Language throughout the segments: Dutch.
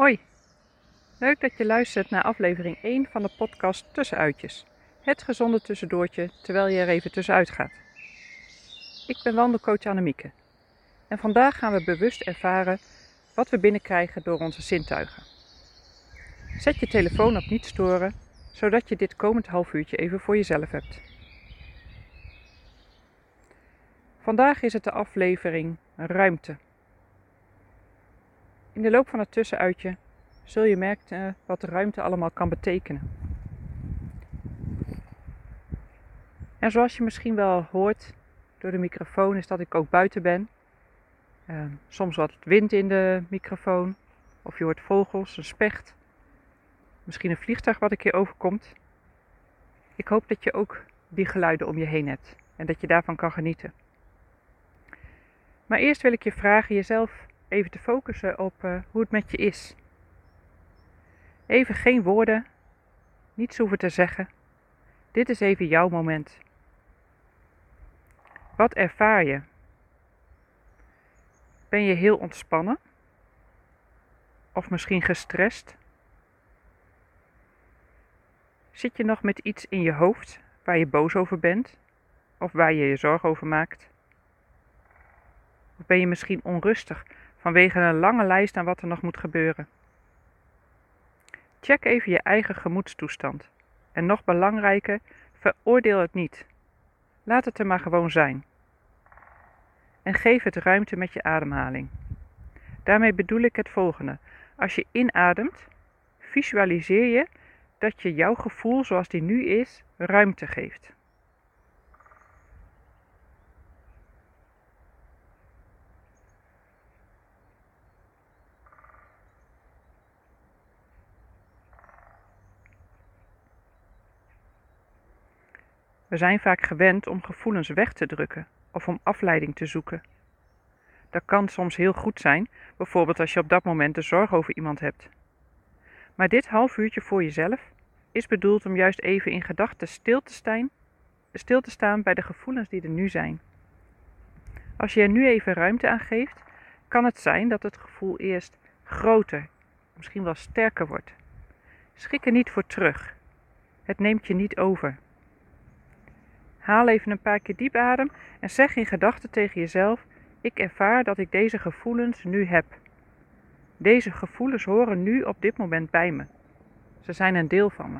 Hoi, leuk dat je luistert naar aflevering 1 van de podcast Tussenuitjes. Het gezonde tussendoortje terwijl je er even tussenuit gaat. Ik ben wandelcoach Annemieke en vandaag gaan we bewust ervaren wat we binnenkrijgen door onze zintuigen. Zet je telefoon op niet storen, zodat je dit komend half uurtje even voor jezelf hebt. Vandaag is het de aflevering Ruimte. In de loop van het tussenuitje zul je merken wat de ruimte allemaal kan betekenen. En zoals je misschien wel hoort door de microfoon, is dat ik ook buiten ben. Uh, soms wat wind in de microfoon, of je hoort vogels, een specht, misschien een vliegtuig wat een keer overkomt. Ik hoop dat je ook die geluiden om je heen hebt en dat je daarvan kan genieten. Maar eerst wil ik je vragen jezelf even te focussen op uh, hoe het met je is. Even geen woorden, niets hoeven te zeggen. Dit is even jouw moment. Wat ervaar je? Ben je heel ontspannen? Of misschien gestrest? Zit je nog met iets in je hoofd waar je boos over bent? Of waar je je zorgen over maakt? Of ben je misschien onrustig vanwege een lange lijst aan wat er nog moet gebeuren. Check even je eigen gemoedstoestand. En nog belangrijker, veroordeel het niet. Laat het er maar gewoon zijn. En geef het ruimte met je ademhaling. Daarmee bedoel ik het volgende. Als je inademt, visualiseer je dat je jouw gevoel zoals die nu is ruimte geeft. We zijn vaak gewend om gevoelens weg te drukken of om afleiding te zoeken. Dat kan soms heel goed zijn, bijvoorbeeld als je op dat moment de zorg over iemand hebt. Maar dit half uurtje voor jezelf is bedoeld om juist even in gedachten stil stil te staan bij de gevoelens die er nu zijn. Als je er nu even ruimte aan geeft, kan het zijn dat het gevoel eerst groter, misschien wel sterker wordt. Schik er niet voor terug. Het neemt je niet over. Haal even een paar keer diep adem en zeg in gedachten tegen jezelf: Ik ervaar dat ik deze gevoelens nu heb. Deze gevoelens horen nu op dit moment bij me. Ze zijn een deel van me.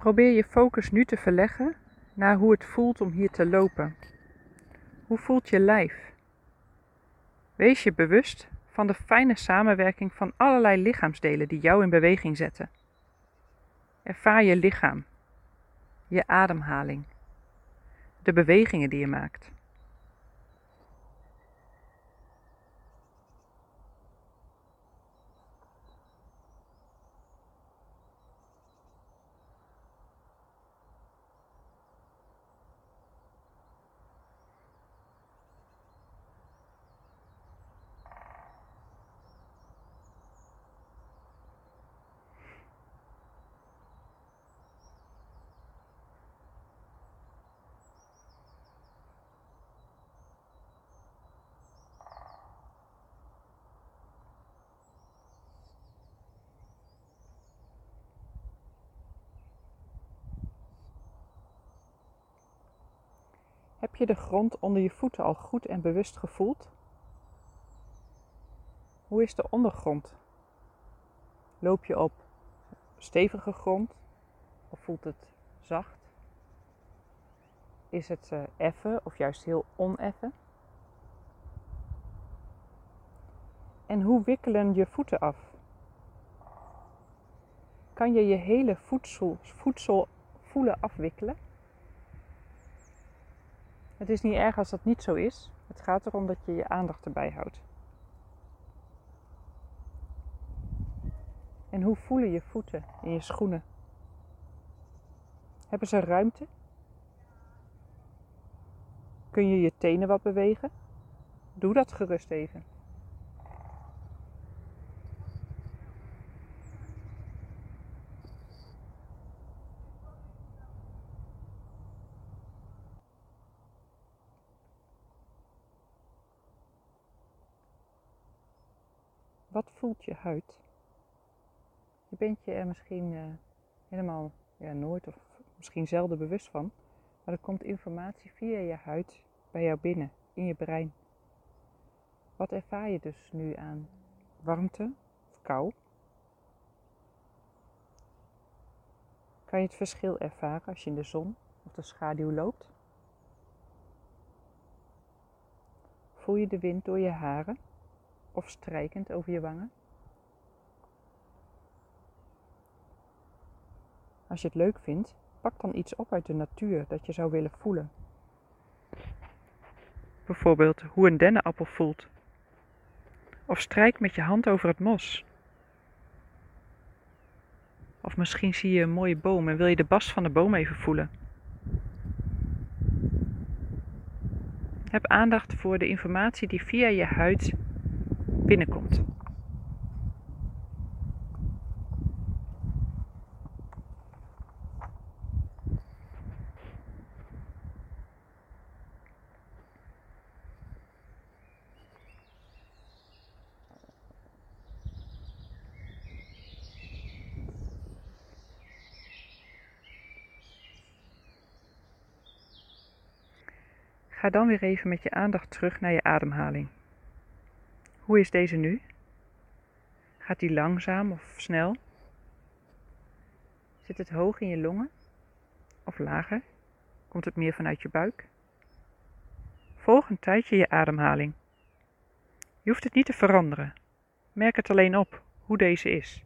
Probeer je focus nu te verleggen naar hoe het voelt om hier te lopen. Hoe voelt je lijf? Wees je bewust van de fijne samenwerking van allerlei lichaamsdelen die jou in beweging zetten. Ervaar je lichaam, je ademhaling, de bewegingen die je maakt. Heb je de grond onder je voeten al goed en bewust gevoeld? Hoe is de ondergrond? Loop je op stevige grond of voelt het zacht? Is het uh, effen of juist heel oneffen? En hoe wikkelen je voeten af? Kan je je hele voedsel, voedsel voelen afwikkelen? Het is niet erg als dat niet zo is. Het gaat erom dat je je aandacht erbij houdt. En hoe voelen je voeten in je schoenen? Hebben ze ruimte? Kun je je tenen wat bewegen? Doe dat gerust even. Wat voelt je huid? Je bent je er misschien uh, helemaal ja, nooit of misschien zelden bewust van, maar er komt informatie via je huid bij jou binnen, in je brein. Wat ervaar je dus nu aan warmte of kou? Kan je het verschil ervaren als je in de zon of de schaduw loopt? Voel je de wind door je haren of strijkend over je wangen? Als je het leuk vindt, pak dan iets op uit de natuur dat je zou willen voelen. Bijvoorbeeld hoe een dennenappel voelt. Of strijk met je hand over het mos. Of misschien zie je een mooie boom en wil je de bast van de boom even voelen. Heb aandacht voor de informatie die via je huid binnenkomt. Ga dan weer even met je aandacht terug naar je ademhaling. Hoe is deze nu? Gaat die langzaam of snel? Zit het hoog in je longen of lager? Komt het meer vanuit je buik? Volg een tijdje je ademhaling. Je hoeft het niet te veranderen. Merk het alleen op hoe deze is.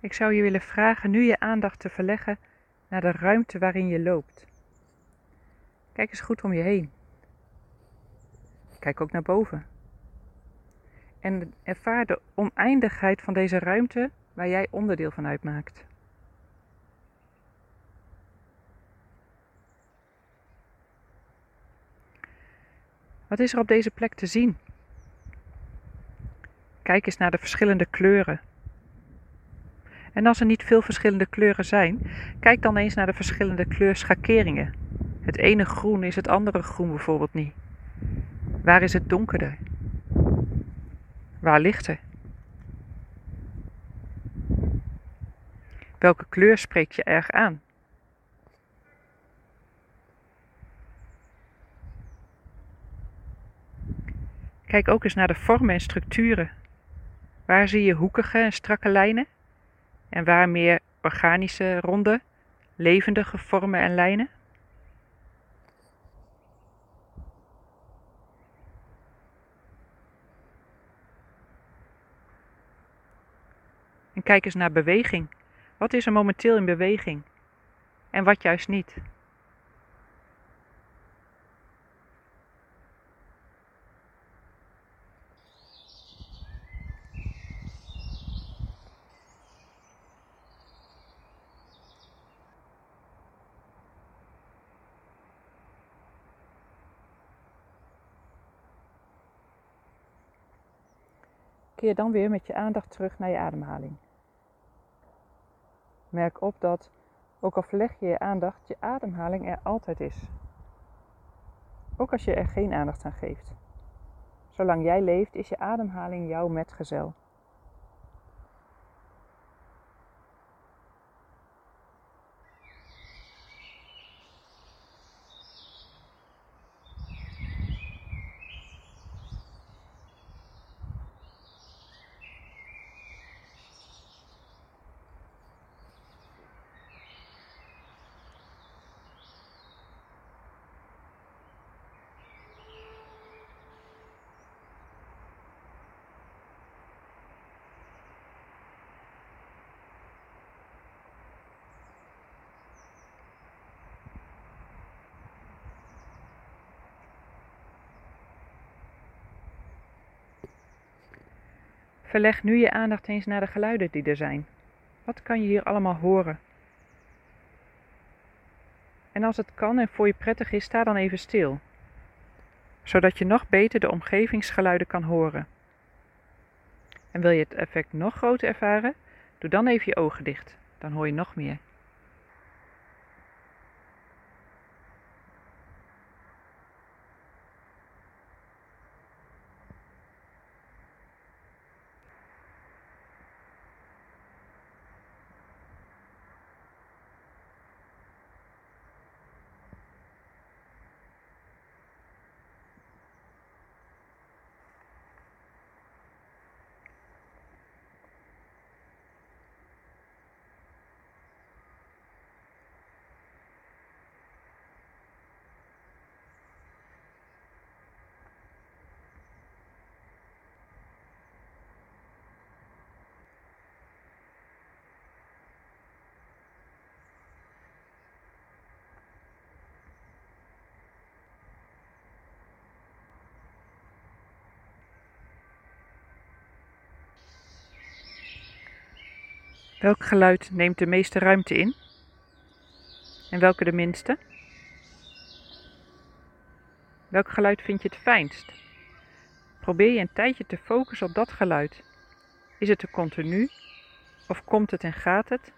Ik zou je willen vragen nu je aandacht te verleggen naar de ruimte waarin je loopt. Kijk eens goed om je heen. Kijk ook naar boven. En ervaar de oneindigheid van deze ruimte waar jij onderdeel van uitmaakt. Wat is er op deze plek te zien? Kijk eens naar de verschillende kleuren en als er niet veel verschillende kleuren zijn, kijk dan eens naar de verschillende kleurschakeringen. Het ene groen is het andere groen bijvoorbeeld niet. Waar is het donkerder? Waar lichter? Welke kleur spreekt je erg aan? Kijk ook eens naar de vormen en structuren. Waar zie je hoekige en strakke lijnen? En waar meer organische, ronde, levendige vormen en lijnen? En kijk eens naar beweging. Wat is er momenteel in beweging? En wat juist niet? Keer dan weer met je aandacht terug naar je ademhaling. Merk op dat, ook al verleg je je aandacht, je ademhaling er altijd is. Ook als je er geen aandacht aan geeft. Zolang jij leeft, is je ademhaling jouw metgezel. Verleg nu je aandacht eens naar de geluiden die er zijn. Wat kan je hier allemaal horen? En als het kan en voor je prettig is, sta dan even stil, zodat je nog beter de omgevingsgeluiden kan horen. En wil je het effect nog groter ervaren? Doe dan even je ogen dicht, dan hoor je nog meer. Welk geluid neemt de meeste ruimte in? En welke de minste? Welk geluid vind je het fijnst? Probeer je een tijdje te focussen op dat geluid. Is het er continu of komt het en gaat het?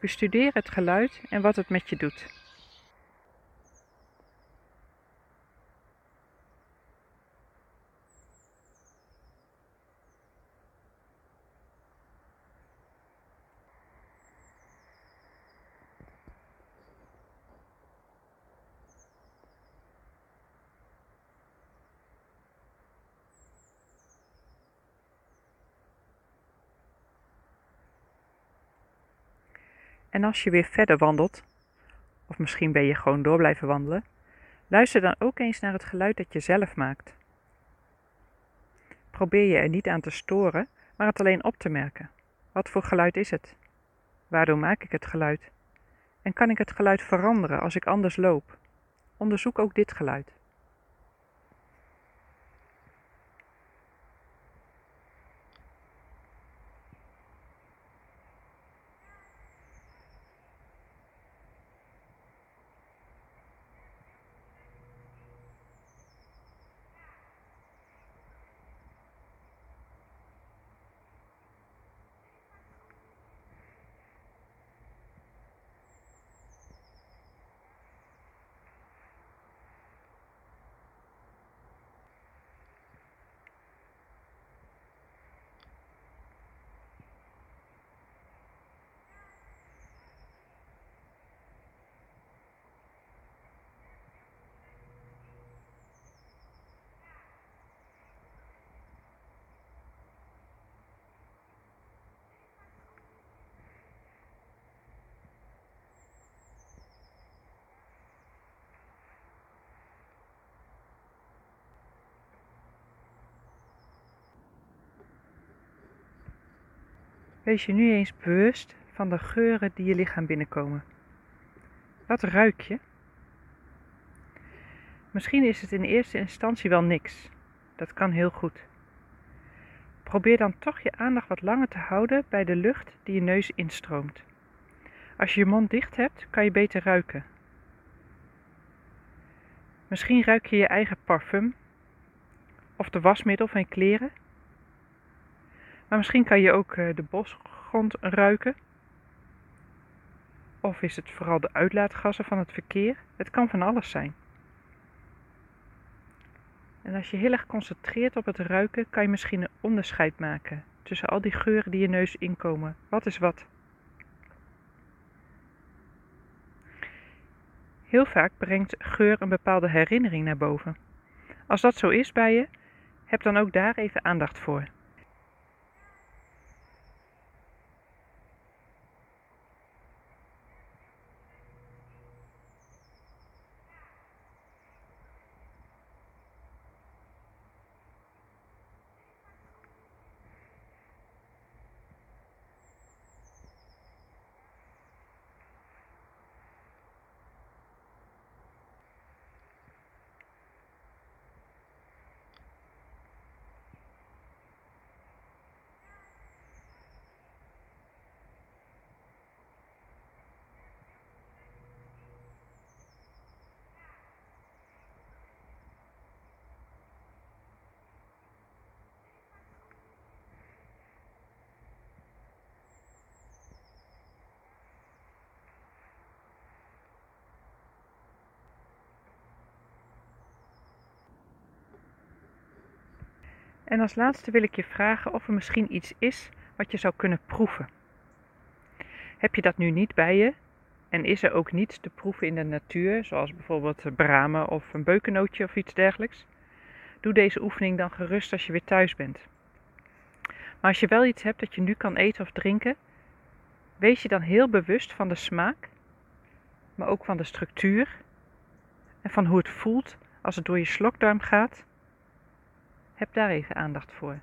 Bestudeer het geluid en wat het met je doet. En als je weer verder wandelt, of misschien ben je gewoon door blijven wandelen, luister dan ook eens naar het geluid dat je zelf maakt. Probeer je er niet aan te storen, maar het alleen op te merken. Wat voor geluid is het? Waardoor maak ik het geluid? En kan ik het geluid veranderen als ik anders loop? Onderzoek ook dit geluid. Wees je nu eens bewust van de geuren die je lichaam binnenkomen. Wat ruik je? Misschien is het in eerste instantie wel niks. Dat kan heel goed. Probeer dan toch je aandacht wat langer te houden bij de lucht die je neus instroomt. Als je je mond dicht hebt, kan je beter ruiken. Misschien ruik je je eigen parfum of de wasmiddel van je kleren maar misschien kan je ook eh, de bosgrond ruiken. Of is het vooral de uitlaatgassen van het verkeer? Het kan van alles zijn. En als je heel erg concentreert op het ruiken, kan je misschien een onderscheid maken tussen al die geuren die je neus inkomen. Wat is wat? Heel vaak brengt geur een bepaalde herinnering naar boven. Als dat zo is bij je, heb dan ook daar even aandacht voor. En als laatste wil ik je vragen of er misschien iets is wat je zou kunnen proeven. Heb je dat nu niet bij je en is er ook niets te proeven in de natuur, zoals bijvoorbeeld bramen of een beukennootje of iets dergelijks? Doe deze oefening dan gerust als je weer thuis bent. Maar als je wel iets hebt dat je nu kan eten of drinken, wees je dan heel bewust van de smaak, maar ook van de structuur en van hoe het voelt als het door je slokdarm gaat. Heb daar even aandacht voor.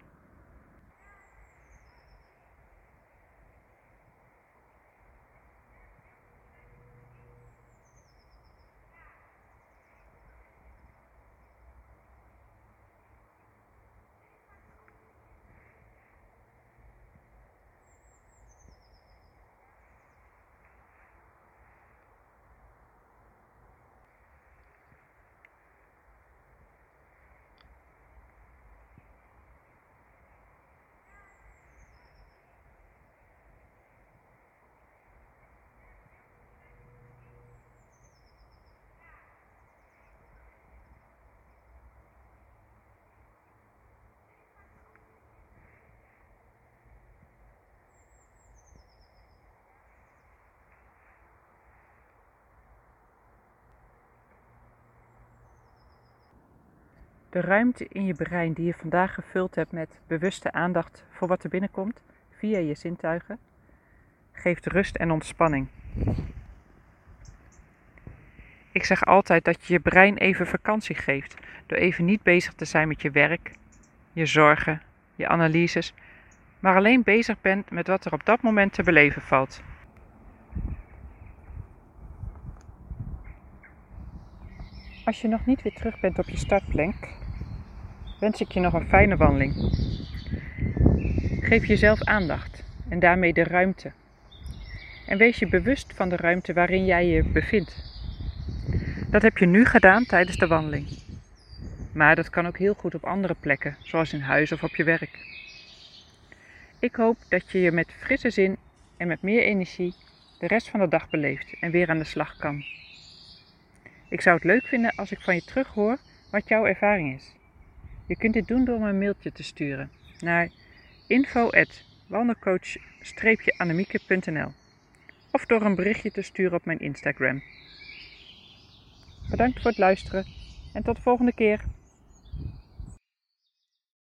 De ruimte in je brein die je vandaag gevuld hebt met bewuste aandacht voor wat er binnenkomt via je zintuigen, geeft rust en ontspanning. Ik zeg altijd dat je je brein even vakantie geeft door even niet bezig te zijn met je werk, je zorgen, je analyses, maar alleen bezig bent met wat er op dat moment te beleven valt. Als je nog niet weer terug bent op je startplank, wens ik je nog een fijne wandeling. Geef jezelf aandacht en daarmee de ruimte. En wees je bewust van de ruimte waarin jij je bevindt. Dat heb je nu gedaan tijdens de wandeling. Maar dat kan ook heel goed op andere plekken, zoals in huis of op je werk. Ik hoop dat je je met frisse zin en met meer energie de rest van de dag beleeft en weer aan de slag kan. Ik zou het leuk vinden als ik van je terughoor wat jouw ervaring is. Je kunt dit doen door me een mailtje te sturen naar info@wandelcoach-annemieke.nl of door een berichtje te sturen op mijn Instagram. Bedankt voor het luisteren en tot de volgende keer.